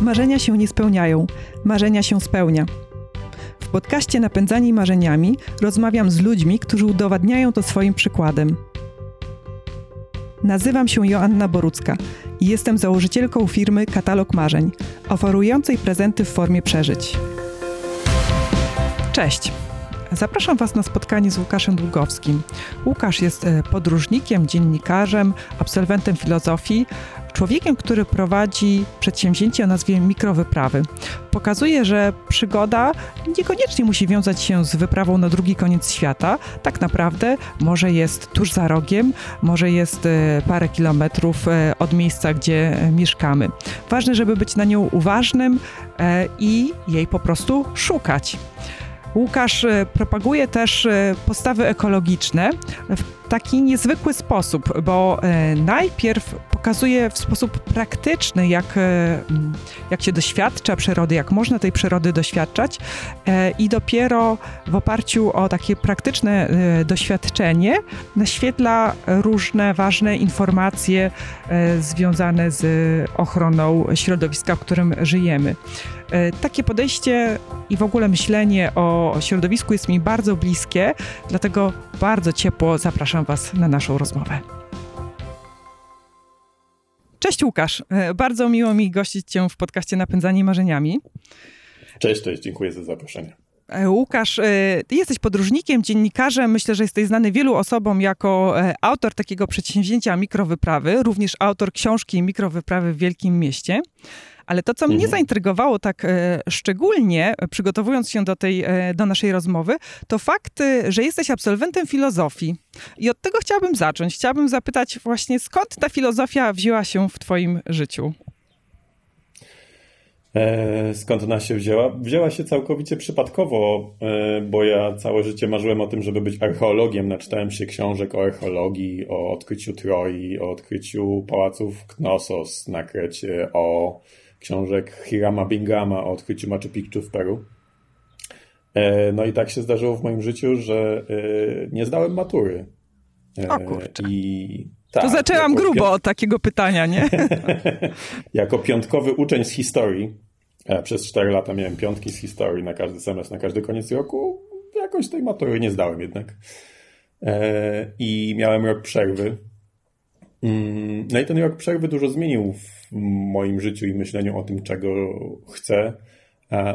Marzenia się nie spełniają, marzenia się spełnia. W podcaście Napędzani Marzeniami rozmawiam z ludźmi, którzy udowadniają to swoim przykładem. Nazywam się Joanna Borucka i jestem założycielką firmy Katalog Marzeń, oferującej prezenty w formie przeżyć. Cześć! Zapraszam Was na spotkanie z Łukaszem Długowskim. Łukasz jest e, podróżnikiem, dziennikarzem, absolwentem filozofii, człowiekiem, który prowadzi przedsięwzięcie o nazwie mikrowyprawy. Pokazuje, że przygoda niekoniecznie musi wiązać się z wyprawą na drugi koniec świata. Tak naprawdę może jest tuż za rogiem, może jest e, parę kilometrów e, od miejsca, gdzie mieszkamy. Ważne, żeby być na nią uważnym i jej po prostu szukać. Łukasz e, propaguje też e, postawy ekologiczne taki niezwykły sposób, bo e, najpierw pokazuje w sposób praktyczny, jak, jak się doświadcza przyrody, jak można tej przyrody doświadczać, i dopiero w oparciu o takie praktyczne doświadczenie naświetla różne ważne informacje związane z ochroną środowiska, w którym żyjemy. E, takie podejście i w ogóle myślenie o środowisku jest mi bardzo bliskie, dlatego bardzo ciepło zapraszam Was na naszą rozmowę. Cześć Łukasz, e, bardzo miło mi gościć Cię w podcaście Napędzanie Marzeniami. Cześć, cześć, dziękuję za zaproszenie. E, Łukasz, ty jesteś podróżnikiem, dziennikarzem. Myślę, że jesteś znany wielu osobom jako autor takiego przedsięwzięcia mikrowyprawy, również autor książki Mikrowyprawy w Wielkim Mieście. Ale to, co mhm. mnie zaintrygowało tak e, szczególnie, przygotowując się do, tej, e, do naszej rozmowy, to fakt, e, że jesteś absolwentem filozofii. I od tego chciałabym zacząć. Chciałabym zapytać właśnie, skąd ta filozofia wzięła się w twoim życiu? E, skąd ona się wzięła? Wzięła się całkowicie przypadkowo, e, bo ja całe życie marzyłem o tym, żeby być archeologiem. Naczytałem się książek o archeologii, o odkryciu Troi, o odkryciu pałaców Knossos na Krecie, o książek Hirama Bingama o odkryciu Machu Picchu w Peru. E, no i tak się zdarzyło w moim życiu, że e, nie zdałem matury. E, o kurczę. I tak, to zaczęłam grubo piąt... od takiego pytania, nie? jako piątkowy uczeń z historii, przez 4 lata miałem piątki z historii na każdy semestr, na każdy koniec roku, jakoś tej matury nie zdałem jednak. I miałem rok przerwy. Mm, no i ten rok przerwy dużo zmienił w moim życiu i myśleniu o tym, czego chcę.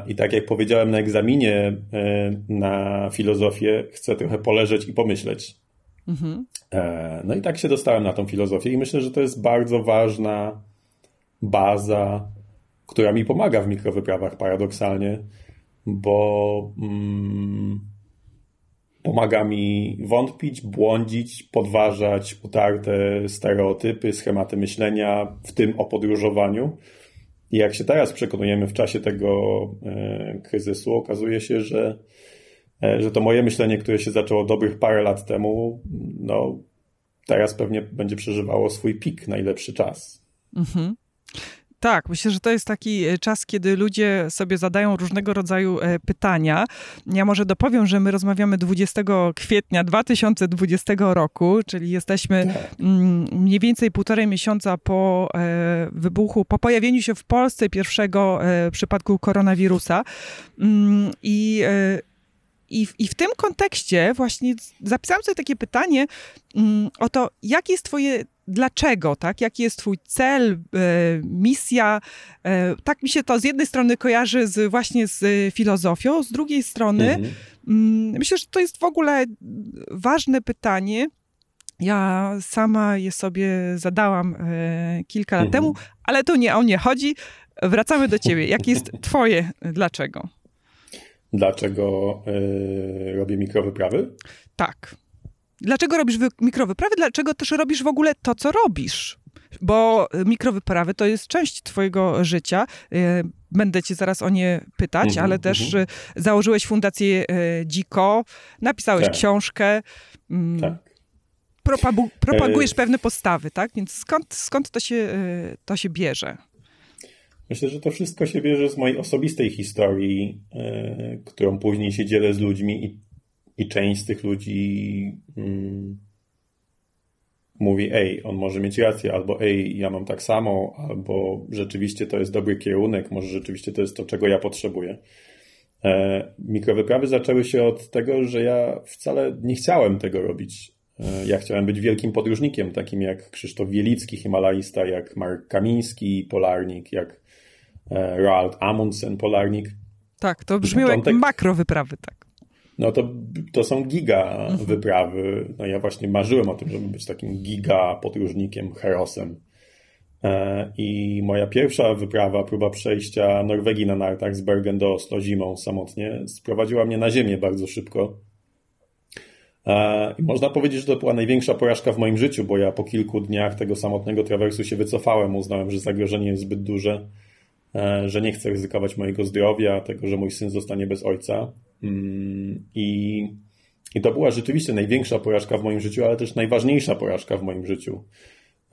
I tak jak powiedziałem na egzaminie e, na filozofię, chcę trochę poleżeć i pomyśleć. Mhm. E, no i tak się dostałem na tą filozofię i myślę, że to jest bardzo ważna baza, która mi pomaga w mikrowyprawach paradoksalnie, bo mm, Pomaga mi wątpić, błądzić, podważać utarte stereotypy, schematy myślenia, w tym o podróżowaniu. I jak się teraz przekonujemy w czasie tego e, kryzysu, okazuje się, że, e, że to moje myślenie, które się zaczęło dobrych parę lat temu, no teraz pewnie będzie przeżywało swój pik, najlepszy czas. Mhm. Tak, myślę, że to jest taki e, czas, kiedy ludzie sobie zadają różnego rodzaju e, pytania. Ja może dopowiem, że my rozmawiamy 20 kwietnia 2020 roku, czyli jesteśmy tak. Mm, mniej więcej półtorej miesiąca po e, wybuchu, po pojawieniu się w Polsce pierwszego przypadku koronawirusa. Mm, I i w, I w tym kontekście właśnie zapisałam sobie takie pytanie mm, o to, jakie jest twoje dlaczego, tak? Jaki jest twój cel, e, misja? E, tak mi się to z jednej strony kojarzy z, właśnie z filozofią, z drugiej strony mhm. mm, myślę, że to jest w ogóle ważne pytanie. Ja sama je sobie zadałam e, kilka lat mhm. temu, ale to nie o nie chodzi. Wracamy do ciebie. Jakie jest twoje dlaczego? Dlaczego robię mikrowyprawy? Tak. Dlaczego robisz mikrowyprawy? Dlaczego też robisz w ogóle to, co robisz? Bo mikrowyprawy to jest część twojego życia. E, będę cię zaraz o nie pytać, mm -hmm, ale też mm -hmm. założyłeś fundację e, Dziko, napisałeś tak. książkę. Mm, tak. Propagu propagujesz e... pewne postawy, tak? Więc skąd, skąd to, się, to się bierze? Myślę, że to wszystko się bierze z mojej osobistej historii, którą później się dzielę z ludźmi i i część z tych ludzi mm, mówi, ej, on może mieć rację, albo ej, ja mam tak samo, albo rzeczywiście to jest dobry kierunek, może rzeczywiście to jest to, czego ja potrzebuję. E, mikrowyprawy zaczęły się od tego, że ja wcale nie chciałem tego robić. E, ja chciałem być wielkim podróżnikiem, takim jak Krzysztof Wielicki, himalaista, jak Mark Kamiński, polarnik, jak e, Roald Amundsen, polarnik. Tak, to brzmiało jak makrowyprawy, tak. No to, to są giga mhm. wyprawy. No ja właśnie marzyłem o tym, żeby być takim giga podróżnikiem, herosem. E, I moja pierwsza wyprawa, próba przejścia Norwegii na nartach z Bergen do Oslo zimą samotnie, sprowadziła mnie na ziemię bardzo szybko. E, I można powiedzieć, że to była największa porażka w moim życiu, bo ja po kilku dniach tego samotnego trawersu się wycofałem. Uznałem, że zagrożenie jest zbyt duże, że nie chcę ryzykować mojego zdrowia, tego, że mój syn zostanie bez ojca. Mm, I, I to była rzeczywiście największa porażka w moim życiu, ale też najważniejsza porażka w moim życiu.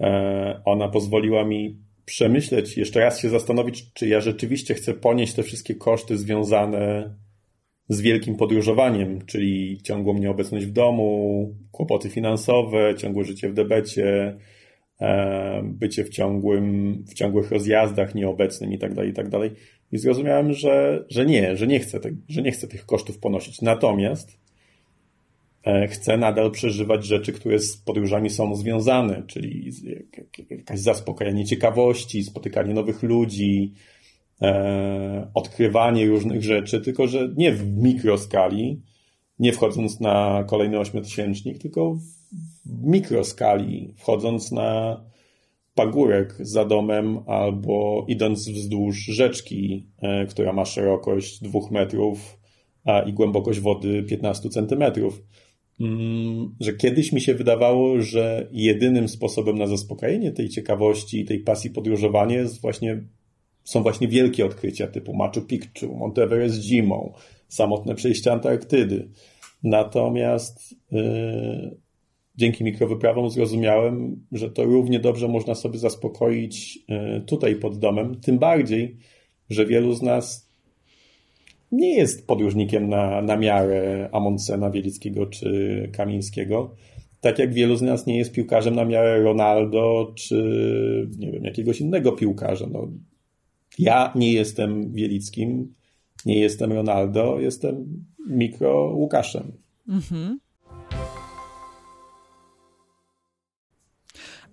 E, ona pozwoliła mi przemyśleć, jeszcze raz się zastanowić, czy ja rzeczywiście chcę ponieść te wszystkie koszty związane z wielkim podróżowaniem, czyli ciągłą nieobecność w domu, kłopoty finansowe, ciągłe życie w debecie, e, bycie w, ciągłym, w ciągłych rozjazdach nieobecnym i tak dalej, i tak dalej. I zrozumiałem, że, że nie, że nie, chcę te, że nie chcę tych kosztów ponosić. Natomiast e, chcę nadal przeżywać rzeczy, które z podróżami są związane, czyli jakaś zaspokajanie ciekawości, spotykanie nowych ludzi, e, odkrywanie różnych rzeczy, tylko że nie w mikroskali, nie wchodząc na kolejny ośmiotysięcznik, tylko w mikroskali, wchodząc na pagórek za domem albo idąc wzdłuż rzeczki, e, która ma szerokość dwóch metrów i głębokość wody 15 centymetrów. Mm, że kiedyś mi się wydawało, że jedynym sposobem na zaspokojenie tej ciekawości i tej pasji podróżowania jest właśnie, są właśnie wielkie odkrycia typu Machu Picchu, Monteverest zimą, samotne przejście Antarktydy. Natomiast yy, dzięki mikrowyprawom zrozumiałem, że to równie dobrze można sobie zaspokoić e, tutaj pod domem. Tym bardziej, że wielu z nas nie jest podróżnikiem na, na miarę Amondsena, Wielickiego czy Kamińskiego. Tak jak wielu z nas nie jest piłkarzem na miarę Ronaldo czy nie wiem, jakiegoś innego piłkarza. No, ja nie jestem Wielickim, nie jestem Ronaldo, jestem mikro Łukaszem. Mhm.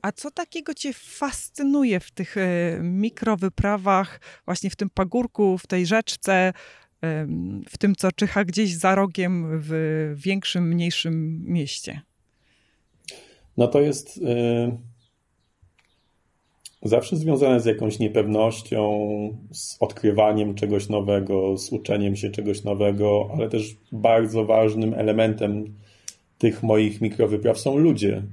A co takiego cię fascynuje w tych e, mikrowyprawach, właśnie w tym pagórku, w tej rzeczce, w tym, co czyha gdzieś za rogiem w większym, mniejszym mieście? No to jest y, zawsze związane z jakąś niepewnością, z odkrywaniem czegoś nowego, z uczeniem się czegoś nowego, ale też bardzo ważnym elementem tych moich mikrowypraw są ludzie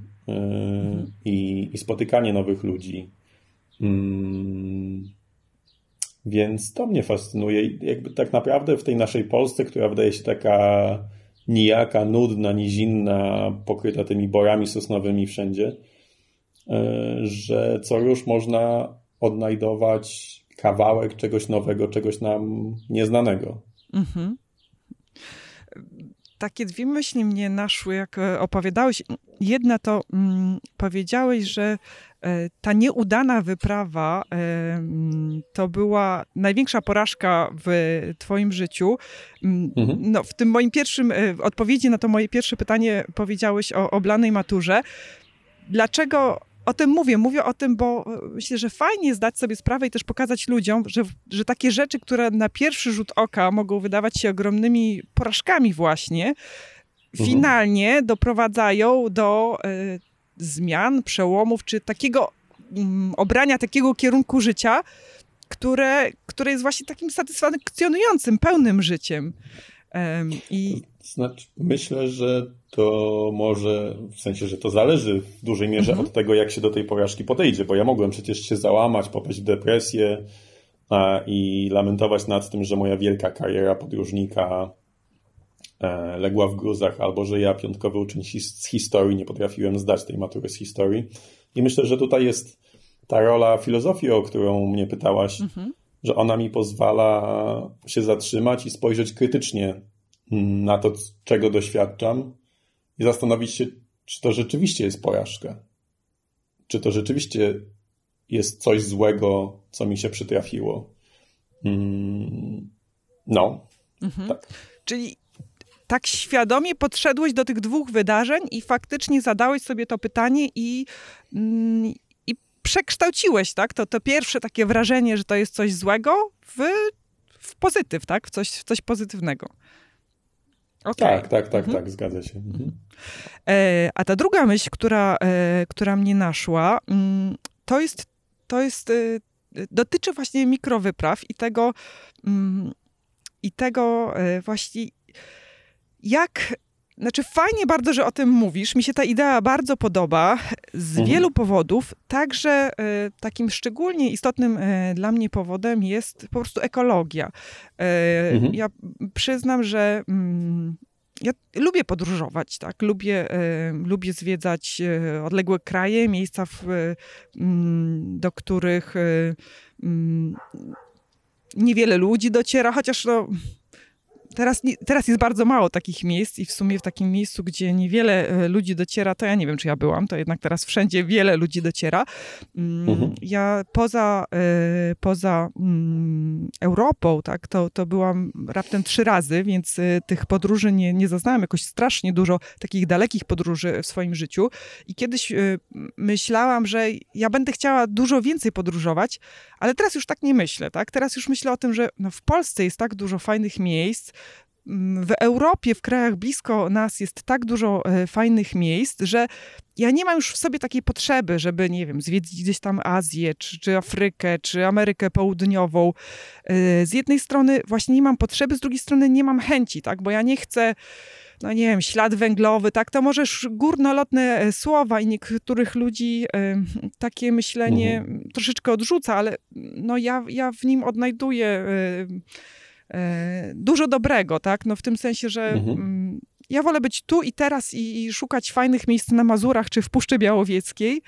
i, i spotykanie nowych ludzi. Mm. Więc to mnie fascynuje. Jakby tak naprawdę w tej naszej Polsce, która wydaje się taka nijaka, nudna, nizinna, pokryta tymi borami sosnowymi wszędzie, e, że co już można odnajdować kawałek czegoś nowego, czegoś nam nieznanego. Mhm takie dwie myśli mnie naszły, jak e, opowiadałeś. Jedna to mm, powiedziałeś, że e, ta nieudana wyprawa e, mm, to była największa porażka w Twoim życiu. Mm, mhm. No, w tym moim pierwszym e, odpowiedzi na to moje pierwsze pytanie powiedziałeś o oblanej maturze. Dlaczego o tym mówię. Mówię o tym, bo e, myślę, że fajnie zdać sobie sprawę i też pokazać ludziom, że, że takie rzeczy, które na pierwszy rzut oka mogą wydawać się ogromnymi porażkami właśnie, mhm. finalnie doprowadzają do y, zmian, przełomów, czy takiego y, obrania takiego kierunku życia, które, które jest właśnie takim satysfakcjonującym, pełnym życiem. I... Znaczy, myślę, że to może, w sensie, że to zależy w dużej mierze mhm. od tego, jak się do tej porażki podejdzie, bo ja mogłem przecież się załamać, popaść w depresję a, i lamentować nad tym, że moja wielka kariera podróżnika e, legła w gruzach, albo że ja, piątkowy uczeń z historii, nie potrafiłem zdać tej matury z historii. I myślę, że tutaj jest ta rola filozofii, o którą mnie pytałaś, mhm że ona mi pozwala się zatrzymać i spojrzeć krytycznie na to, czego doświadczam i zastanowić się, czy to rzeczywiście jest porażka. czy to rzeczywiście jest coś złego, co mi się przytrafiło. Mm, no, mhm. tak. Czyli tak świadomie podszedłeś do tych dwóch wydarzeń i faktycznie zadałeś sobie to pytanie i, mm, i przekształciłeś, tak? To, to pierwsze takie wrażenie, że to jest coś złego w, w pozytyw, tak? W coś, w coś pozytywnego. Okay. Tak, tak, tak, mhm. tak, zgadza się. Mhm. E, a ta druga myśl, która, e, która mnie naszła, mm, to jest, to jest, e, dotyczy właśnie mikrowypraw i tego, mm, i tego e, właśnie, jak znaczy, fajnie bardzo, że o tym mówisz. Mi się ta idea bardzo podoba z mhm. wielu powodów. Także y, takim szczególnie istotnym y, dla mnie powodem jest po prostu ekologia. Y, mhm. Ja przyznam, że mm, ja lubię podróżować, tak? Lubię, lubię zwiedzać odległe kraje, miejsca, w, mm, do których mm, niewiele ludzi dociera, chociaż no, teraz, teraz jest bardzo mało takich miejsc i w sumie w takim miejscu, gdzie niewiele e, ludzi dociera, to ja nie wiem, czy ja byłam, to jednak teraz wszędzie wiele ludzi dociera. Mm, mhm. Ja poza, e, poza mm, Europą, tak, to, to byłam raptem trzy razy, więc e, tych podróży nie, nie zaznałam jakoś strasznie dużo takich dalekich podróży w swoim życiu i kiedyś myślałam, że ja będę chciała dużo więcej podróżować, ale teraz już tak nie myślę, tak? Teraz już myślę o tym, że no w Polsce jest tak dużo fajnych miejsc, w Europie, w krajach blisko nas jest tak dużo e, fajnych miejsc, że ja nie mam już w sobie takiej potrzeby, żeby, nie wiem, zwiedzić gdzieś tam Azję, czy, czy Afrykę, czy Amerykę Południową. E, z jednej strony właśnie nie mam potrzeby, z drugiej strony nie mam chęci, tak? Bo ja nie chcę no nie wiem, ślad węglowy, tak, to możesz górnolotne e, słowa i niektórych ludzi y, takie myślenie mhm. troszeczkę odrzuca, ale no ja, ja w nim odnajduję y, dużo dobrego, tak? No w tym sensie, że mhm. Mm, ja wolę być tu i teraz i, i, szukać fajnych miejsc na Mazurach czy w Puszczy Białowieckiej,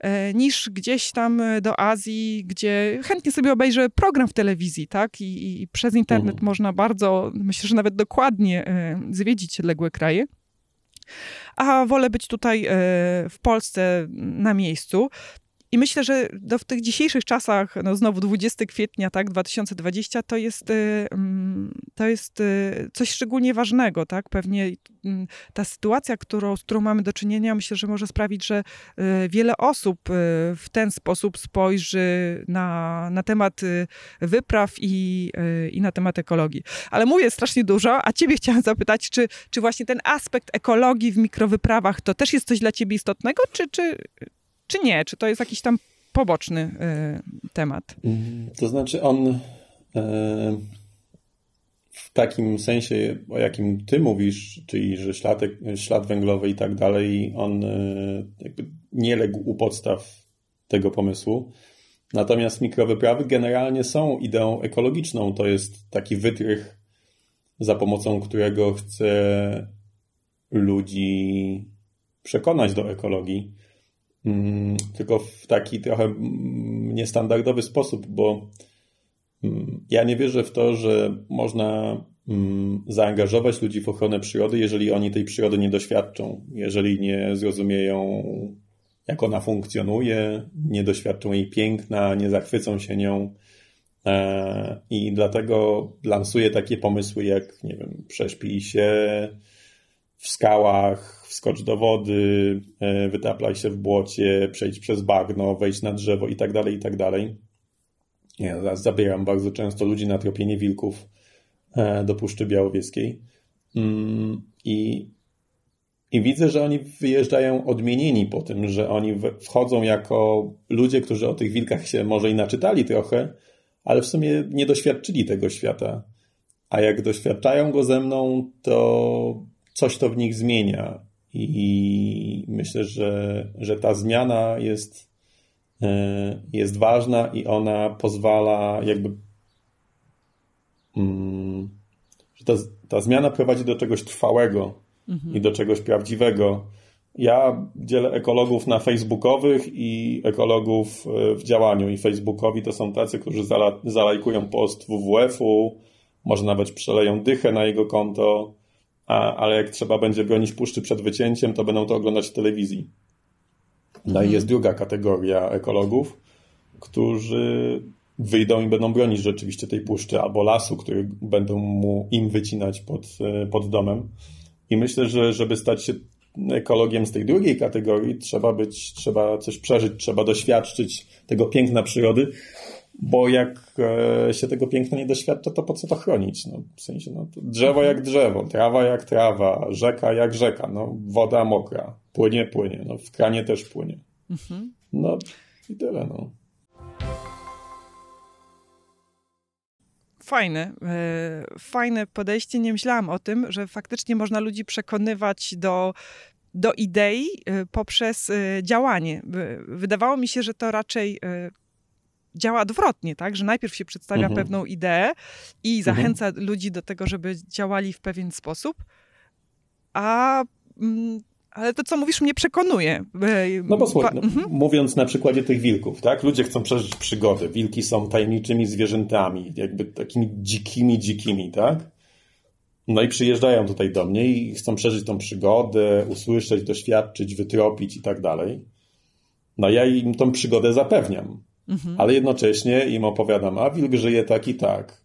e, niż gdzieś tam do Azji, gdzie chętnie sobie obejrzę program w telewizji, tak? I, i przez internet mhm. można bardzo, myślę, że nawet dokładnie e, zwiedzić odległe kraje a wolę być tutaj w Polsce na miejscu. I myślę, że w tych dzisiejszych czasach, no znowu 20 kwietnia, tak, 2020, to jest, y, mm, to jest y, coś szczególnie ważnego, tak? Pewnie mm, ta sytuacja, którą, z którą mamy do czynienia, myślę, że może sprawić, że y, wiele osób w ten sposób spojrzy na, na temat wypraw i, i na temat ekologii. Ale mówię strasznie dużo, a ciebie chciałam zapytać, czy, czy właśnie ten aspekt ekologii w mikrowyprawach to też jest coś dla ciebie istotnego, czy, czy, czy nie? Czy to jest jakiś tam poboczny y, temat? To znaczy on y, w takim sensie, o jakim ty mówisz, czyli że ślad, ślad węglowy i tak dalej, on y, nie legł u podstaw tego pomysłu. Natomiast mikrowyprawy generalnie są ideą ekologiczną. To jest taki wytrych, za pomocą którego chcę ludzi przekonać do ekologii. Mm, tylko w taki trochę mm, niestandardowy sposób, bo mm, ja nie wierzę w to, że można zaangażować ludzi w ochronę przyrody, jeżeli oni tej przyrody nie doświadczą, jeżeli nie zrozumieją, jak ona funkcjonuje, nie doświadczą jej piękna, nie zachwycą się nią. E, I dlatego lansuję takie pomysły jak, nie wiem, prześpij się w skałach, wskocz do wody, e, wytaplaj się w błocie, przejdź przez bagno, wejść na drzewo i tak dalej, i tak dalej. Ja zabieram bardzo często ludzi na tropienie wilków e, do Puszczy Białowieskiej mm, i, i widzę, że oni wyjeżdżają odmienieni po tym, że oni wchodzą jako ludzie, którzy o tych wilkach się może i naczytali trochę, ale w sumie nie doświadczyli tego świata. A jak doświadczają go ze mną, to coś to w nich zmienia. I myślę, że, że ta zmiana jest, e, jest ważna i ona pozwala jakby. Mm, że ta, ta zmiana prowadzi do czegoś trwałego mhm. i do czegoś prawdziwego. Ja dzielę ekologów na facebookowych i ekologów e, w działaniu. I facebookowi to są tacy, którzy zalajkują post WWF-u, może nawet przeleją dychę na jego konto a, ale jak trzeba będzie bronić puszczy przed wycięciem, to będą to oglądać w telewizji. No i mhm. jest druga kategoria ekologów, którzy wyjdą i będą bronić rzeczywiście tej puszczy albo lasu, który będą mu im wycinać pod, e, pod domem. I myślę, że żeby stać się ekologiem z tej drugiej kategorii, trzeba być, trzeba coś przeżyć, trzeba doświadczyć tego piękna przyrody, bo jak e, się tego piękna nie doświadcza, to po co to chronić? No, w sensie, no, drzewo jak drzewo, trawa jak trawa, rzeka jak rzeka, no, woda mokra, płynie, płynie, no, w kranie też płynie. Mhm. No i tyle, no. Fajne, e, fajne podejście. Nie myślałam o tym, że faktycznie można ludzi przekonywać do, do idei e, poprzez działanie. Wydawało mi się, że to raczej działa odwrotnie, tak? Że najpierw się przedstawia mhm. pewną ideę i mhm. zachęca mhm. ludzi do tego, żeby działali w pewien sposób, a mm, ale to, co mówisz, mnie przekonuje. No bo słuchaj, no, mhm. mówiąc na przykładzie tych wilków, tak? Ludzie chcą przeżyć przygody. Wilki są tajemniczymi zwierzętami, jakby takimi dzikimi, dzikimi, tak? No i przyjeżdżają tutaj do mnie i chcą przeżyć tą przygodę, usłyszeć, doświadczyć, wytropić i tak dalej. No ja im tą przygodę zapewniam. Mhm. Ale jednocześnie im opowiadam, a wilk żyje tak i tak,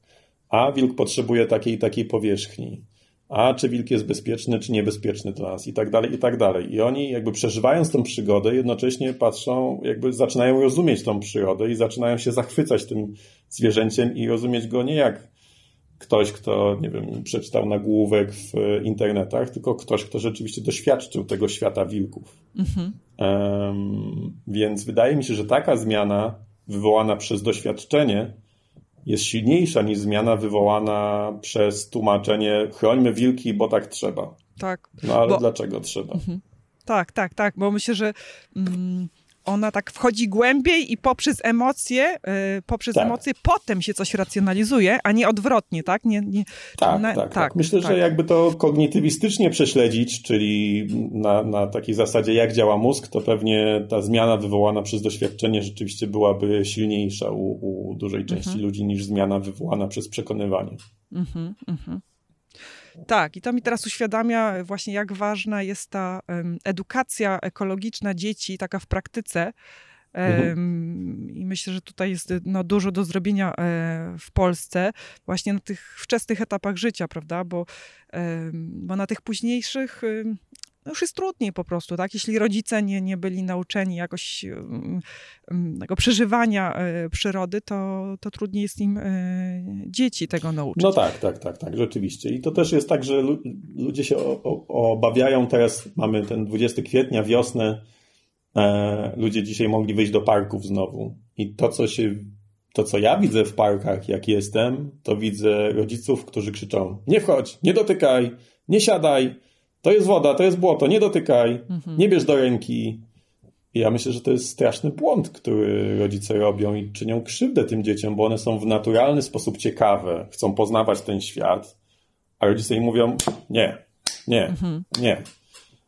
a wilk potrzebuje takiej i takiej powierzchni, a czy wilk jest bezpieczny, czy niebezpieczny dla nas i tak dalej, i tak dalej. I oni jakby przeżywając tą przygodę, jednocześnie patrzą, jakby zaczynają rozumieć tą przyrodę i zaczynają się zachwycać tym zwierzęciem i rozumieć go nie jak ktoś, kto, nie wiem, przeczytał nagłówek w internetach, tylko ktoś, kto rzeczywiście doświadczył tego świata wilków. Mhm. Um, więc wydaje mi się, że taka zmiana wywołana przez doświadczenie jest silniejsza niż zmiana wywołana przez tłumaczenie chrońmy wilki, bo tak trzeba. Tak. No ale bo... dlaczego trzeba? Mhm. Tak, tak, tak, bo myślę, że mm, ona tak wchodzi głębiej i poprzez emocje, yy, poprzez tak. emocje potem się coś racjonalizuje, a nie odwrotnie, tak? Nie, nie, tak, na, tak, tak, tak, Myślę, tak. że jakby to kognitywistycznie prześledzić, czyli na, na takiej zasadzie, jak działa mózg, to pewnie ta zmiana wywołana przez doświadczenie rzeczywiście byłaby silniejsza u, u dużej części mhm. ludzi niż zmiana wywołana przez przekonywanie. Mhm, mhm. Tak, i to mi teraz uświadamia właśnie, jak ważna jest ta edukacja ekologiczna dzieci, taka w praktyce. Mhm. I myślę, że tutaj jest no, dużo do zrobienia e, w Polsce, właśnie na tych wczesnych etapach życia, prawda? Bo, bo na tych późniejszych już jest trudniej po prostu, tak? Jeśli rodzice nie, nie byli nauczeni jakoś um, tego przeżywania y, przyrody, to, to trudniej jest im y, dzieci tego nauczyć. No tak, tak, tak, tak, rzeczywiście. I to też jest tak, że ludzie się obawiają. Teraz mamy ten 20 kwietnia, wiosnę. E, ludzie dzisiaj mogli wyjść do parków znowu. I to, co się to, co ja widzę w parkach, jak jestem, to widzę rodziców, którzy krzyczą: Nie wchodź, nie dotykaj, nie siadaj, to jest woda, to jest błoto, nie dotykaj, mhm. nie bierz do ręki. I ja myślę, że to jest straszny błąd, który rodzice robią i czynią krzywdę tym dzieciom, bo one są w naturalny sposób ciekawe, chcą poznawać ten świat, a rodzice im mówią: Nie, nie, mhm. nie.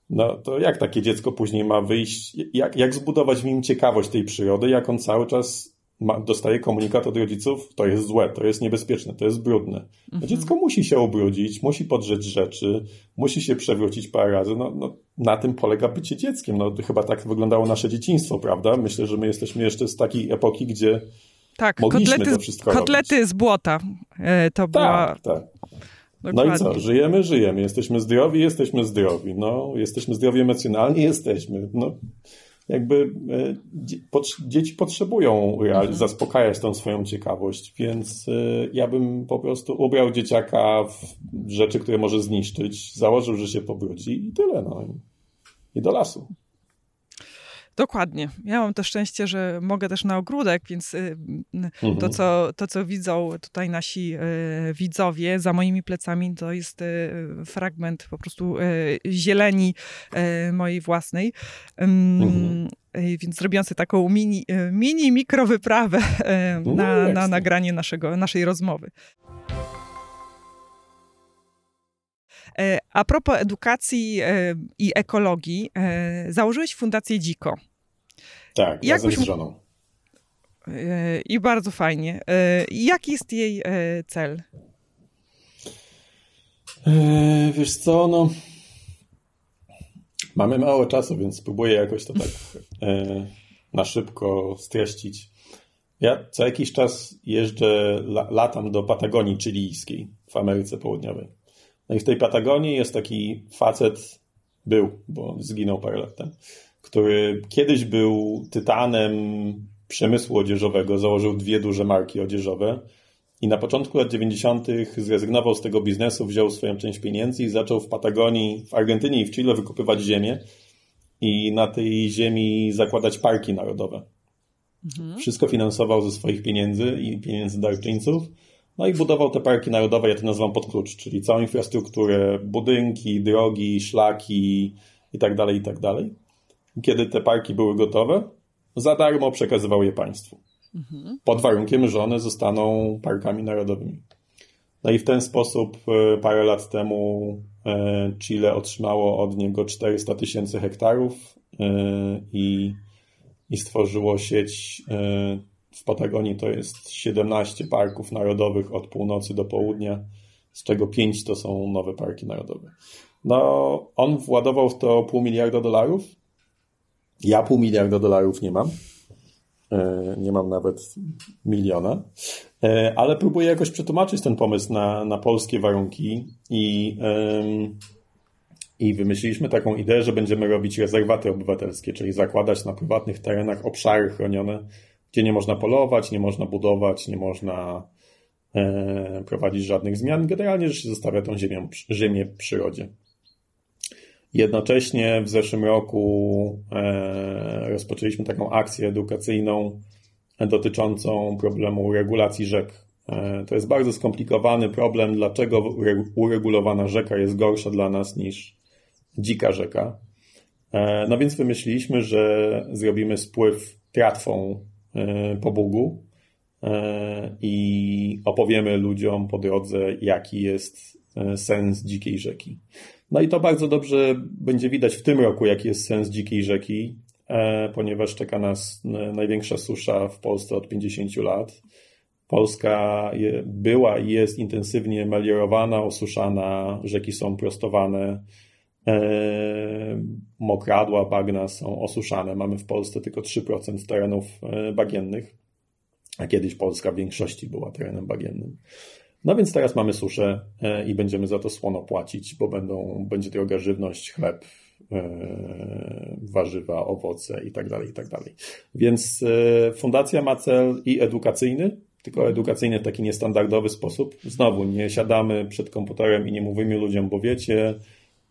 No to jak takie dziecko później ma wyjść? Jak, jak zbudować w nim ciekawość tej przyrody, jak on cały czas ma, dostaje komunikat od rodziców, to jest złe, to jest niebezpieczne, to jest brudne. Mhm. Dziecko musi się ubrudzić, musi podrzeć rzeczy, musi się przewrócić parę razy. No, no, na tym polega bycie dzieckiem. No, chyba tak wyglądało nasze dzieciństwo, prawda? Myślę, że my jesteśmy jeszcze z takiej epoki, gdzie tak, mogliśmy kotlety, to wszystko kotlety robić. z błota. E, to była... Tak, tak. Dokładnie. No i co? Żyjemy, żyjemy. Jesteśmy zdrowi, jesteśmy zdrowi. No, jesteśmy zdrowi emocjonalnie, jesteśmy. No, jakby e, dzieci potrzebują mhm. zaspokajać tą swoją ciekawość, więc e, ja bym po prostu ubrał dzieciaka w rzeczy, które może zniszczyć, założył, że się pobrudzi i tyle. No. I do lasu. Dokładnie. Ja mam to szczęście, że mogę też na ogródek, więc y, mhm. to, co, to, co widzą tutaj nasi y, widzowie za moimi plecami, to jest y, fragment po prostu zieleni mojej własnej. Mhm. Więc zrobiłam sobie taką mini, mini mikrowyprawę no, na, na nagranie naszego, naszej rozmowy. E, a propos edukacji e, i ekologii, e, założyłeś Fundację Dziko. Tak, Jak razem z żoną. I bardzo fajnie. Jaki jest jej cel? Wiesz co, no... Mamy mało czasu, więc spróbuję jakoś to tak na szybko streścić. Ja co jakiś czas jeżdżę, latam do Patagonii chilijskiej w Ameryce Południowej. No i w tej Patagonii jest taki facet, był, bo zginął parę lat temu, który kiedyś był tytanem przemysłu odzieżowego, założył dwie duże marki odzieżowe i na początku lat 90. zrezygnował z tego biznesu, wziął swoją część pieniędzy i zaczął w Patagonii, w Argentynie i w Chile wykupywać ziemię i na tej ziemi zakładać parki narodowe. Mhm. Wszystko finansował ze swoich pieniędzy i pieniędzy darczyńców. No i budował te parki narodowe, ja to nazywam pod klucz, czyli całą infrastrukturę, budynki, drogi, szlaki i tak dalej, i tak dalej. Kiedy te parki były gotowe, za darmo przekazywał je państwu. Mhm. Pod warunkiem, że one zostaną parkami narodowymi. No i w ten sposób e, parę lat temu e, Chile otrzymało od niego 400 tysięcy hektarów e, i, i stworzyło sieć w Patagonii to jest 17 parków narodowych od północy do południa, z czego 5 to są nowe parki narodowe. No, on władował w to pół miliarda dolarów. Ja pół miliarda dolarów nie mam. E, nie mam nawet miliona, e, ale próbuję jakoś przetłumaczyć ten pomysł na, na polskie warunki i, i wymyśliliśmy taką ideę, że będziemy robić rezerwaty obywatelskie, czyli zakładać na prywatnych terenach obszary chronione, gdzie nie można polować, nie można budować, nie można e, prowadzić żadnych zmian. Generalnie, że się zostawia tą ziemię, ziemię w przyrodzie. Jednocześnie w zeszłym roku e, rozpoczęliśmy taką akcję edukacyjną dotyczącą problemu regulacji rzek. E, to jest bardzo skomplikowany problem, dlaczego uregulowana rzeka jest gorsza dla nas niż dzika rzeka. E, no więc wymyśliliśmy, że zrobimy spływ tratwą po Bugu i opowiemy ludziom po drodze, jaki jest sens dzikiej rzeki. No i to bardzo dobrze będzie widać w tym roku, jaki jest sens dzikiej rzeki, e, ponieważ czeka nas największa susza w Polsce od 50 lat. Polska była i jest intensywnie meliorowana, osuszana, rzeki są prostowane, e, mokradła, bagna są osuszane. Mamy w Polsce tylko 3% terenów e, bagiennych, a kiedyś Polska w większości była terenem bagiennym. No więc teraz mamy suszę e, i będziemy za to słono płacić, bo będą, będzie droga żywność, chleb, e, warzywa, owoce i tak dalej, i tak dalej. Więc e, fundacja ma cel i edukacyjny, tylko edukacyjny w taki niestandardowy sposób. Znowu nie siadamy przed komputerem i nie mówimy ludziom, bo wiecie,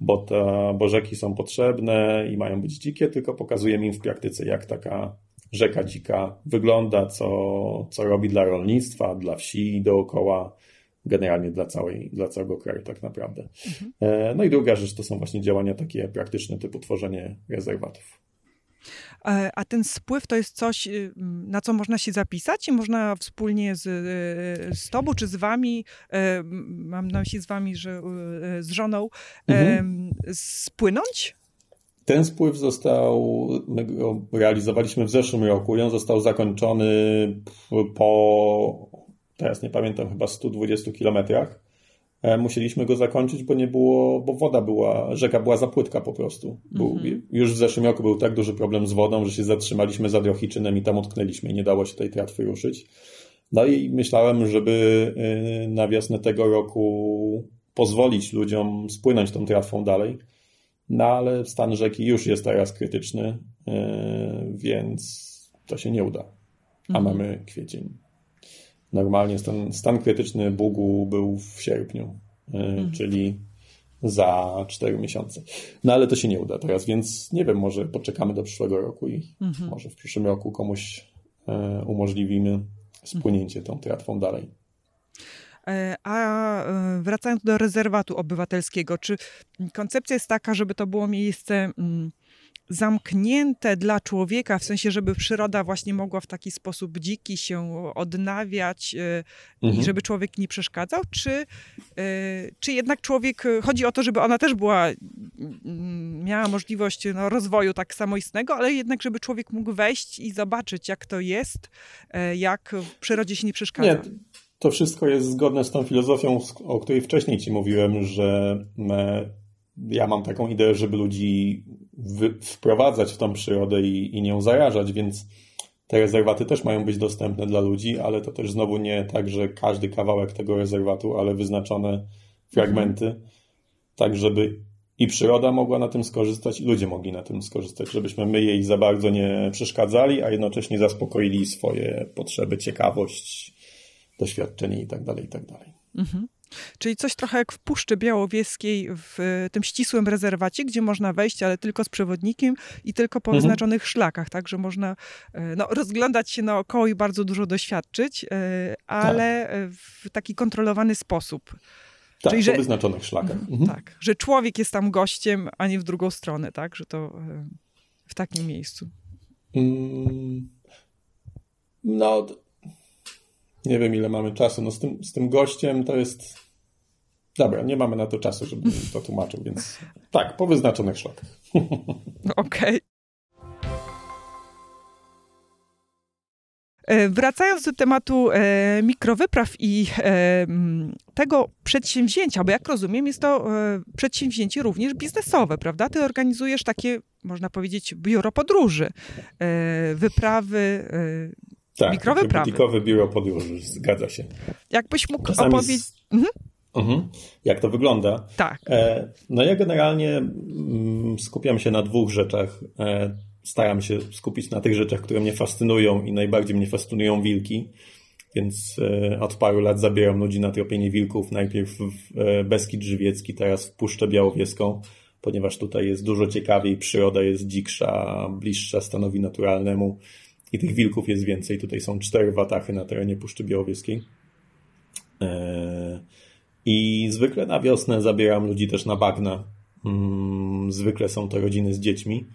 bo, ta, bo rzeki są potrzebne i mają być dzikie, tylko pokazujemy im w praktyce, jak taka rzeka dzika wygląda, co, co robi dla rolnictwa, dla wsi dookoła, generalnie dla, całej, dla całego kraju tak naprawdę. Mhm. E, no i druga rzecz to są właśnie działania takie praktyczne typu tworzenie rezerwatów. E, a ten spływ to jest coś, y, na co można się zapisać i można wspólnie z, y, z tobą czy z wami, e, mam na myśli z wami, że z żoną, mhm. spłynąć? Ten spływ został, my go realizowaliśmy w zeszłym roku i on został zakończony po teraz nie pamiętam, chyba 120 kilometrach. E, musieliśmy go zakończyć, bo nie było, bo woda była, rzeka była za płytka po prostu. Był, mhm. Już w zeszłym roku był tak duży problem z wodą, że się zatrzymaliśmy za Drohiczynem i tam utknęliśmy i nie dało się tej tratwy ruszyć. No i myślałem, żeby y, na wiosnę tego roku pozwolić ludziom spłynąć tą tratwą dalej. No ale stan rzeki już jest teraz krytyczny, y, więc to się nie uda. A mhm. mamy kwiecień. Normalnie stan, stan krytyczny Bugu był w sierpniu, e, mhm. czyli za 4 miesiące. No ale to się nie uda teraz, więc nie wiem, może poczekamy do przyszłego roku i mhm. może w przyszłym roku komuś e, umożliwimy spłynięcie tą tratwą dalej. E, a wracając do rezerwatu obywatelskiego, czy koncepcja jest taka, żeby to było miejsce mm, zamknięte dla człowieka, w sensie, żeby przyroda właśnie mogła w taki sposób dziki się odnawiać y, mhm. i żeby człowiek nie przeszkadzał, czy, y, czy jednak człowiek, chodzi o to, żeby ona też była, miała możliwość no, rozwoju tak samoistnego, ale jednak, żeby człowiek mógł wejść i zobaczyć, jak to jest, y, jak w przyrodzie się nie przeszkadza. Nie. To wszystko jest zgodne z tą filozofią, o której wcześniej Ci mówiłem, że ja mam taką ideę, żeby ludzi wprowadzać w tą przyrodę i, i nią zarażać, więc te rezerwaty też mają być dostępne dla ludzi, ale to też znowu nie tak, że każdy kawałek tego rezerwatu, ale wyznaczone fragmenty, tak żeby i przyroda mogła na tym skorzystać, i ludzie mogli na tym skorzystać, żebyśmy my jej za bardzo nie przeszkadzali, a jednocześnie zaspokoili swoje potrzeby, ciekawość, doświadczenie itd. Tak itd. Tak mhm. Czyli coś trochę jak w Puszczy Białowieskiej, w tym ścisłym rezerwacie, gdzie można wejść, ale tylko z przewodnikiem i tylko po mhm. wyznaczonych szlakach, tak, że można e, no, rozglądać się naokoło i bardzo dużo doświadczyć, e, ale tak. w taki kontrolowany sposób. Tak, Czyli, po że, wyznaczonych szlakach. Mhm. mhm. Tak, że człowiek jest tam gościem, a nie w drugą stronę, tak, że to e, w takim miejscu. Mm, no, nie wiem ile mamy czasu. No z tym, z tym gościem to jest Dobra, nie mamy na to czasu, żeby to tłumaczył, więc tak, po wyznaczonych szlakach. Okej. Okay. E, wracając do tematu e, mikrowypraw i e, tego przedsięwzięcia, bo jak rozumiem, jest to e, przedsięwzięcie również biznesowe, prawda? Ty organizujesz takie, można powiedzieć, biuro podróży, e, wyprawy, e, tak, mikrowyprawy. Biuro podróży, zgadza się. Jakbyś mógł opowiedzieć... Mhm. Mhm. Jak to wygląda? Tak. E, no ja generalnie mm, skupiam się na dwóch rzeczach. E, staram się skupić na tych rzeczach, które mnie fascynują i najbardziej mnie fascynują wilki. Więc e, od paru lat zabieram ludzi na tropienie wilków. Najpierw w Beskid Żywiecki, teraz w Puszczę Białowieską, ponieważ tutaj jest dużo ciekawiej, przyroda jest dziksza, bliższa stanowi naturalnemu i tych wilków jest więcej. Tutaj są cztery watachy na terenie Puszczy Białowieskiej. I zwykle na wiosnę zabieram ludzi też na bagna. Mm, zwykle są to rodziny z dziećmi.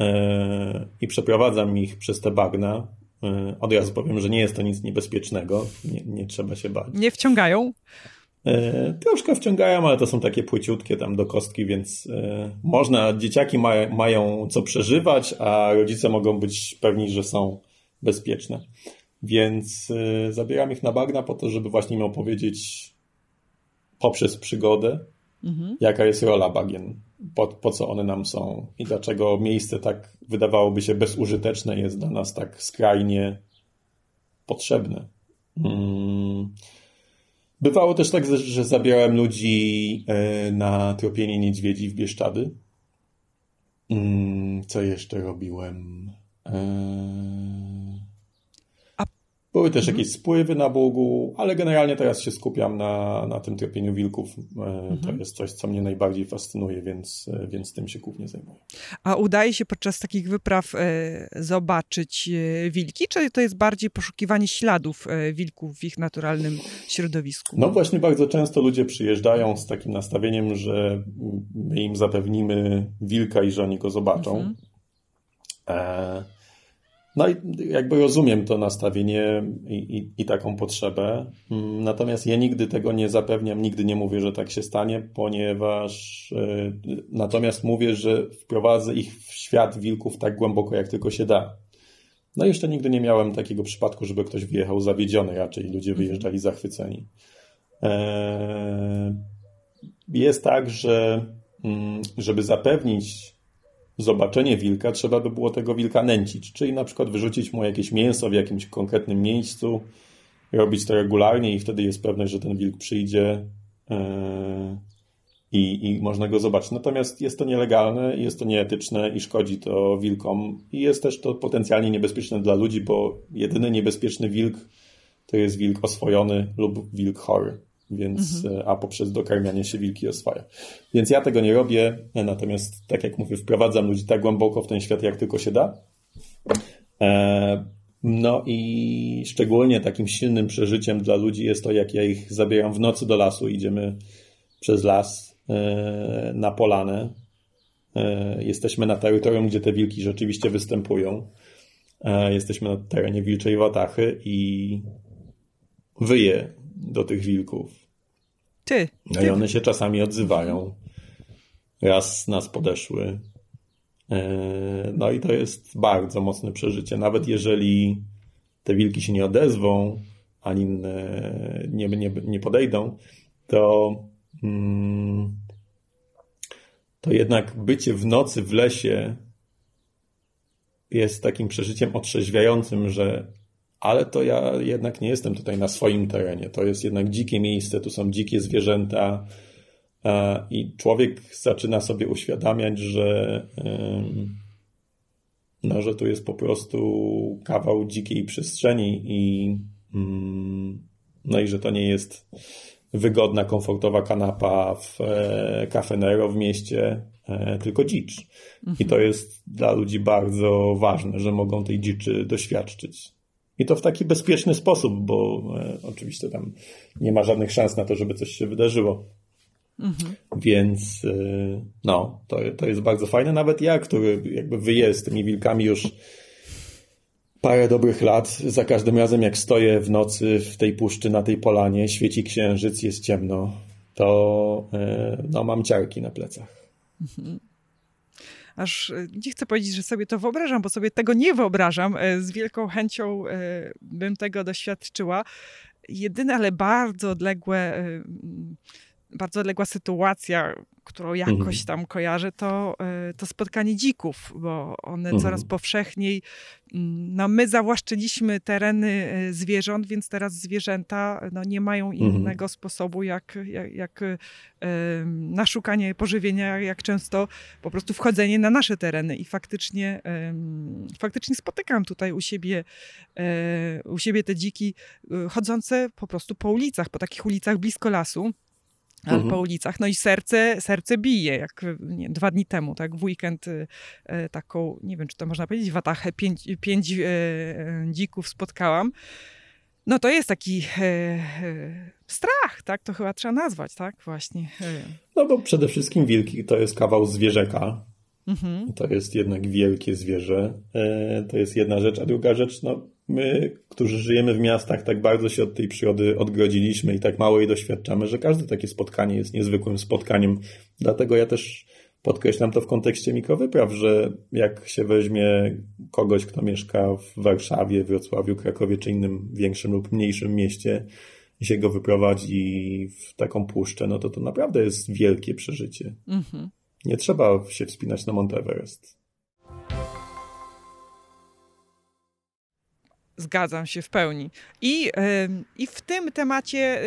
E, I przeprowadzam ich przez te bagna. E, od razu powiem, że nie jest to nic niebezpiecznego. Nie, nie trzeba się bać. Nie wciągają? E, troszkę wciągają, ale to są takie płyciutkie tam do kostki, więc można, dzieciaki ma, mają co przeżywać, a rodzice mogą być pewni, że są bezpieczne. Więc zabieram ich na bagna po to, żeby właśnie im opowiedzieć poprzez przygodę, mhm. jaka jest rola bagien, po, po co one nam są i dlaczego miejsce tak wydawałoby się bezużyteczne jest dla nas tak skrajnie potrzebne. Hmm. Bywało też tak, że zabierałem ludzi e, na tropienie niedźwiedzi w Bieszczady. Hmm, co jeszcze robiłem? E, były też mhm. jakieś spływy na Bogu, ale generalnie teraz się skupiam na, na tym tropieniu wilków. E, mhm. To jest coś, co mnie najbardziej fascynuje, więc, e, więc tym się głównie zajmuję. A udaje się podczas takich wypraw e, zobaczyć wilki, czy to jest bardziej poszukiwanie śladów wilków w ich naturalnym środowisku? No właśnie bardzo często ludzie przyjeżdżają z takim nastawieniem, że my im zapewnimy wilka i że oni go zobaczą. Mhm. E no i jakby rozumiem to nastawienie i, i, i, taką potrzebę. Mm, natomiast ja nigdy tego nie zapewniam, nigdy nie mówię, że tak się stanie, ponieważ yy, natomiast mówię, że wprowadzę ich w świat wilków tak głęboko, jak tylko się da. No jeszcze nigdy nie miałem takiego przypadku, żeby ktoś wyjechał zawiedziony, raczej ludzie mhm. wyjeżdżali zachwyceni. Eee, jest tak, że mm, żeby zapewnić zobaczenie wilka, trzeba by było tego wilka nęcić, czyli na przykład wyrzucić mu jakieś mięso w jakimś konkretnym miejscu, robić to regularnie i wtedy jest pewność, że ten wilk przyjdzie yy, i, i można go zobaczyć. Natomiast jest to nielegalne, jest to nieetyczne i szkodzi to wilkom. I jest też to potencjalnie niebezpieczne dla ludzi, bo jedyny niebezpieczny wilk to jest wilk oswojony lub wilk chory więc, mhm. a poprzez dokarmianie się wilki oswaja. Więc ja tego nie robię, natomiast tak jak mówię, wprowadzam ludzi tak głęboko w ten świat, jak tylko się da. E, no i szczególnie takim silnym przeżyciem dla ludzi jest to, jak ja ich zabieram w nocy do lasu, idziemy przez las e, na polanę. E, jesteśmy na terytorium, gdzie te wilki rzeczywiście występują. Jesteśmy na terenie Wilczej Watachy i wyje do tych wilków. Ty. No i one się czasami odzywają. Raz nas podeszły. E, no i to jest bardzo mocne przeżycie. Nawet jeżeli te wilki się nie odezwą, ani nie, nie, nie podejdą, to, mm, to jednak bycie w nocy w lesie jest takim przeżyciem otrzeźwiającym, że ale to ja jednak nie jestem tutaj na swoim terenie. To jest jednak dzikie miejsce, tu są dzikie zwierzęta i człowiek zaczyna sobie uświadamiać, że, no, że tu jest po prostu kawał dzikiej przestrzeni i, mm, no i że to nie jest wygodna, komfortowa kanapa w e, Cafe Nero w mieście, e, tylko dzicz. Mhm. I to jest dla ludzi bardzo ważne, że mogą tej dziczy doświadczyć. I to w taki bezpieczny sposób, bo e, oczywiście tam nie ma żadnych szans na to, żeby coś się wydarzyło. Mhm. Więc no, to, to jest bardzo fajne. Nawet ja, który jakby wyje z tymi wilkami już parę dobrych lat. Za każdym razem, jak stoję w nocy w tej puszczy na tej polanie, świeci księżyc, jest ciemno, to e, no, mam ciarki na plecach. Mhm. Aż e, nie chcę powiedzieć, że sobie to wyobrażam, bo sobie tego nie wyobrażam. E, z wielką chęcią bym tego doświadczyła. Jedyne, ale bardzo odległe bardzo odległa sytuacja, którą jakoś mhm. tam kojarzę, to, e, to spotkanie dzików, bo one mhm. coraz powszechniej, mm, no my zawłaszczyliśmy tereny e, zwierząt, więc teraz zwierzęta no, nie mają mhm. innego sposobu jak, jak, jak e, na szukanie pożywienia, jak często po prostu wchodzenie na nasze tereny i faktycznie, faktycznie spotykam tutaj u siebie, u siebie te dziki chodzące po prostu po ulicach, po takich ulicach blisko lasu mhm. po ulicach. No i serce, serce bije, jak nie, dwa dni temu, tak, w weekend y, taką, nie wiem, czy to można powiedzieć, watachę, pięć, pięć y, dzików spotkałam. No to jest taki strach, tak, to chyba trzeba nazwać, tak, właśnie. No bo przede wszystkim wilki to jest kawał zwierzeka. Mhm. To jest jednak wielkie zwierzę. To jest jedna rzecz, a druga rzecz, no my, którzy żyjemy w miastach, tak bardzo się od tej przyrody odgrodziliśmy i tak mało jej doświadczamy, że każde takie spotkanie jest niezwykłym spotkaniem. Dlatego ja też podkreślam to w kontekście mikrowypraw, że jak się weźmie kogoś, kto mieszka w Warszawie, Wrocławiu, Krakowie czy innym większym lub mniejszym mieście i się go wyprowadzi w taką puszczę, no to to naprawdę jest wielkie przeżycie. Mhm. Nie trzeba się wspinać na Mount Everest. Zgadzam się w pełni. I, I w tym temacie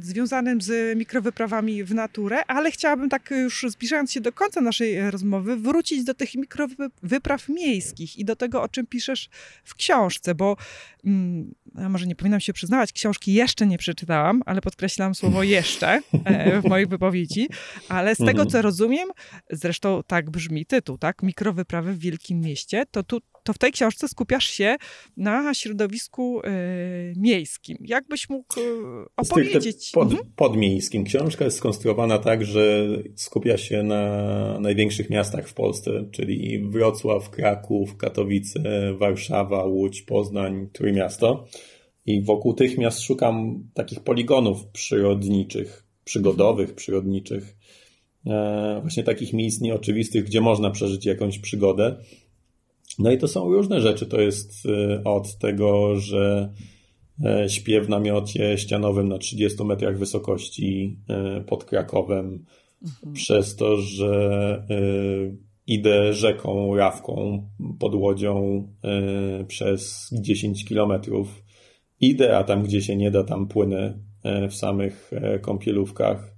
związanym z mikrowyprawami w naturę, ale chciałabym tak już zbliżając się do końca naszej rozmowy, wrócić do tych mikrowypraw miejskich i do tego, o czym piszesz w książce, bo mm, ja może nie powinnam się przyznawać, książki jeszcze nie przeczytałam, ale podkreślam słowo jeszcze e, w mojej wypowiedzi, ale z tego, mhm. co rozumiem, zresztą tak brzmi tytuł, tak? Mikrowyprawy w wielkim mieście, to tu to w tej książce skupiasz się na środowisku y, miejskim. Jakbyś mógł y, opowiedzieć? Pod, mhm. Podmiejskim. Książka jest skonstruowana tak, że skupia się na największych miastach w Polsce, czyli Wrocław, Kraków, Katowice, Warszawa, Łódź, Poznań, Trójmiasto. I wokół tych miast szukam takich poligonów przyrodniczych, przygodowych, przyrodniczych. E, właśnie takich miejsc nieoczywistych, gdzie można przeżyć jakąś przygodę. No i to są różne rzeczy. To jest y, od tego, że e, śpię w namiocie ścianowym na 30 metrach wysokości e, pod Krakowem, mhm. przez to, że e, idę rzeką, rawką, pod łodzią przez 10 kilometrów. Idę, a tam gdzie się nie da, tam płynę w samych kąpielówkach.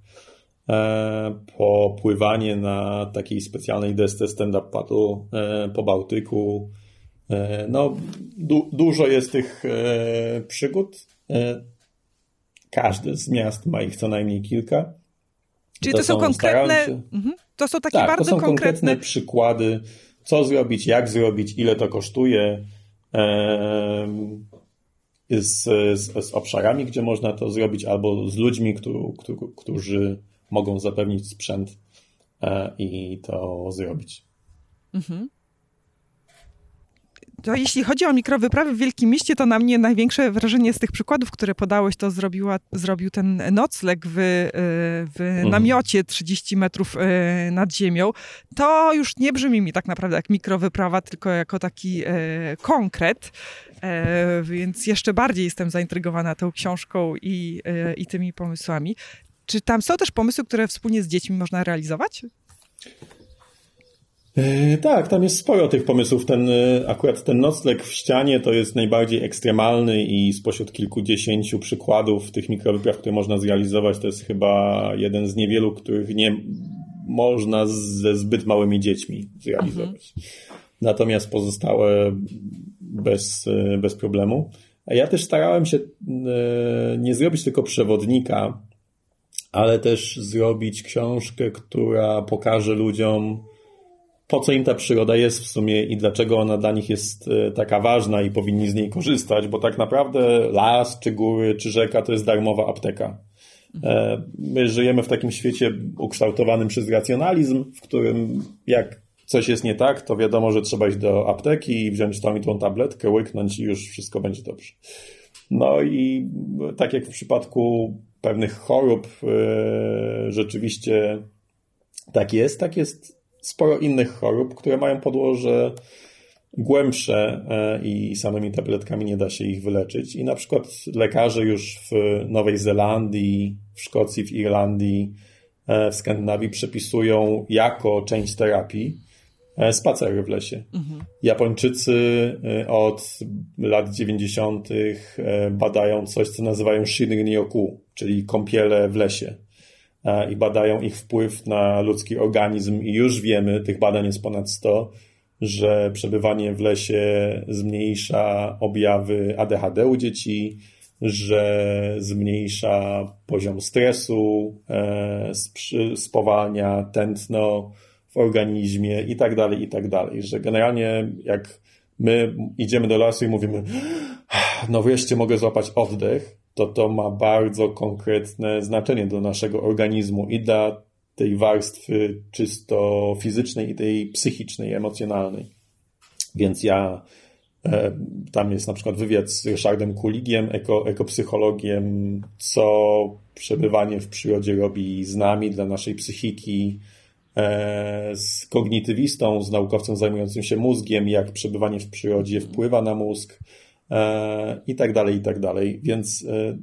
E, popływanie na takiej specjalnej desce stand-up paddle e, po Bałtyku. E, no, du dużo jest tych przygód. Każde z miast ma ich co najmniej kilka. Czyli to, to są, konkretne. Mhm. To są takie tak, bardzo to są konkretne... konkretne przykłady, co zrobić, jak zrobić, ile to kosztuje. Z, z, z obszarami, gdzie można to zrobić, albo z ludźmi, którzy, którzy mogą zapewnić sprzęt e, i to zrobić. Mhm. To jeśli chodzi o mikrowyprawy w Wielkim Mieście, to na mnie największe wrażenie z tych przykładów, które podałeś, to zrobiła, zrobił ten nocleg w, e, w mhm. namiocie 30 metrów e, nad ziemią. To już nie brzmi mi tak naprawdę jak mikrowyprawa, tylko jako taki konkret. Więc jeszcze bardziej jestem zaintrygowana tą książką i, i tymi pomysłami. Czy tam są też pomysły, które wspólnie z dziećmi można realizować? E, tak, tam jest sporo tych pomysłów. Ten, e, akurat ten nocleg w ścianie to jest najbardziej ekstremalny i spośród kilkudziesięciu przykładów tych mikrowypraw, które można zrealizować, to jest chyba jeden z niewielu, których nie można ze zbyt małymi dziećmi zrealizować. Mhm. Natomiast pozostałe bez, e, bez problemu. A ja też starałem się nie zrobić tylko przewodnika, ale też zrobić książkę, która pokaże ludziom, po co im ta przyroda jest w sumie i dlaczego ona dla nich jest e, taka ważna i powinni z niej korzystać, bo tak naprawdę las, czy góry, czy rzeka to jest darmowa apteka. E, my żyjemy w takim świecie ukształtowanym przez racjonalizm, w którym jak coś jest nie tak, to wiadomo, że trzeba iść do apteki i wziąć tą i tą tabletkę, łyknąć i już wszystko będzie dobrze. No i tak jak w przypadku pewnych chorób, e, rzeczywiście tak jest, tak jest sporo innych chorób, które mają podłoże głębsze e, i samymi tabletkami nie da się ich wyleczyć. I na przykład lekarze już w Nowej Zelandii, w Szkocji, w Irlandii, e, w Skandynawii przepisują jako część terapii e, spacery w lesie. Mhm. Japończycy od lat 90. badają coś, co nazywają Shinrin-yoku, czyli kąpiele w lesie i badają ich wpływ na ludzki organizm i już wiemy, tych badań jest ponad 100, że przebywanie w lesie zmniejsza objawy ADHD u dzieci, że zmniejsza poziom stresu, e, spowalnia tętno w organizmie i tak dalej, i tak dalej. Że generalnie jak my idziemy do lasu i mówimy, no wreszcie mogę złapać oddech, to to ma bardzo konkretne znaczenie dla naszego organizmu i dla tej warstwy czysto fizycznej i tej psychicznej, emocjonalnej. Więc ja e, tam jest na przykład wywiad z Ryszardem Kuligiem, eko, ekopsychologiem, co przebywanie w przyrodzie robi z nami, dla naszej psychiki, z kognitywistą, z naukowcem zajmującym się mózgiem, jak przebywanie w przyrodzie wpływa na mózg, E, i tak dalej, i tak dalej. Więc e,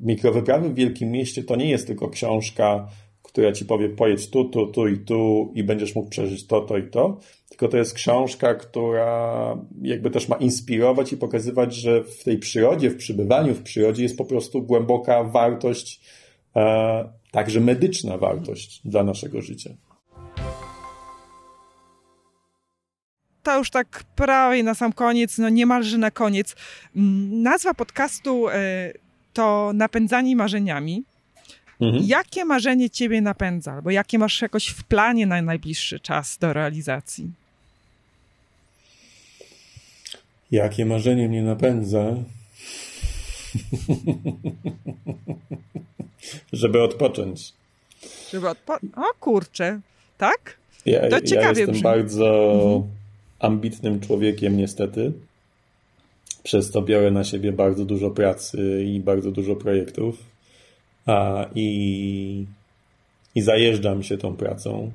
mikrowyprawy w Wielkim Mieście to nie jest tylko książka, która ci powie pojedź tu, tu, tu i tu i będziesz mógł przeżyć to, to i to, tylko to jest książka, która jakby też ma inspirować i pokazywać, że w tej przyrodzie, w przybywaniu w przyrodzie jest po prostu głęboka wartość, e, także medyczna wartość dla naszego życia. To już tak prawie na sam koniec, no niemalże na koniec. Mm, nazwa podcastu e, to Napędzani marzeniami. Mhm. Jakie marzenie ciebie napędza? Albo jakie masz jakoś w planie na najbliższy czas do realizacji? Jakie marzenie mnie napędza? Żeby odpocząć. Żeby odpocząć. O kurczę, tak? Ja, to ciekawie ja jestem brzmi. bardzo mhm ambitnym człowiekiem, niestety. Przez to biorę na siebie bardzo dużo pracy i bardzo dużo projektów. A, i, i zajeżdżam się tą pracą.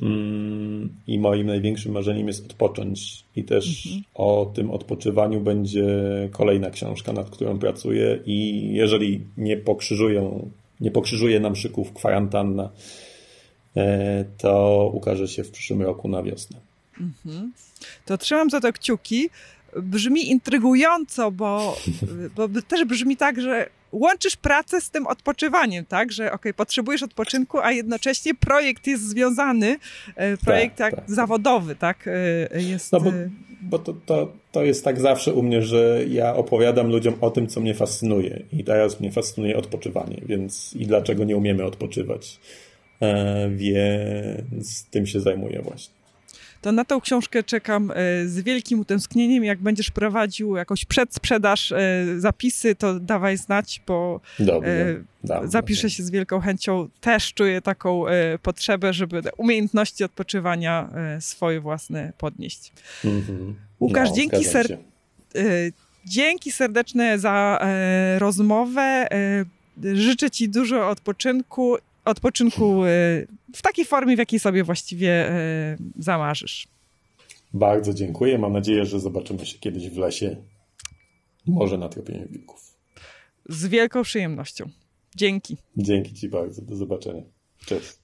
Mm, I moim największym marzeniem jest odpocząć. I też mhm. o tym odpoczywaniu będzie kolejna książka, nad którą pracuję. I jeżeli nie pokrzyżują, nie pokrzyżuje nam szyków kwarantanna, e, to ukaże się w przyszłym roku na wiosnę. Mhm. To trzymam za to kciuki. Brzmi intrygująco, bo, bo też brzmi tak, że łączysz pracę z tym odpoczywaniem, tak? Że ok, potrzebujesz odpoczynku, a jednocześnie projekt jest związany, e, projekt tak, tak. zawodowy, tak? E, jest... No bo, e, bo to, to, to jest tak zawsze u mnie, że ja opowiadam ludziom o tym, co mnie fascynuje. I teraz mnie fascynuje odpoczywanie, więc i dlaczego nie umiemy odpoczywać. Więc tym się zajmuję właśnie to na tą książkę czekam e, z wielkim utęsknieniem. Jak będziesz prowadził jakąś przedsprzedaż, e, zapisy, to dawaj znać, bo Dobrze, e, zapiszę się z wielką chęcią. Też czuję taką potrzebę, żeby umiejętności odpoczywania swoje własne podnieść. Mhm. Łukasz, no, dzięki ser... Dzięki serdeczne za rozmowę. Życzę Ci dużo odpoczynku odpoczynku y, w takiej formie, w jakiej sobie właściwie y, zamarzysz. Bardzo dziękuję. Mam nadzieję, że zobaczymy się kiedyś w lesie. Może na tropieniu wilków. Z wielką przyjemnością. Dzięki. Dzięki Ci bardzo. Do zobaczenia. Cześć.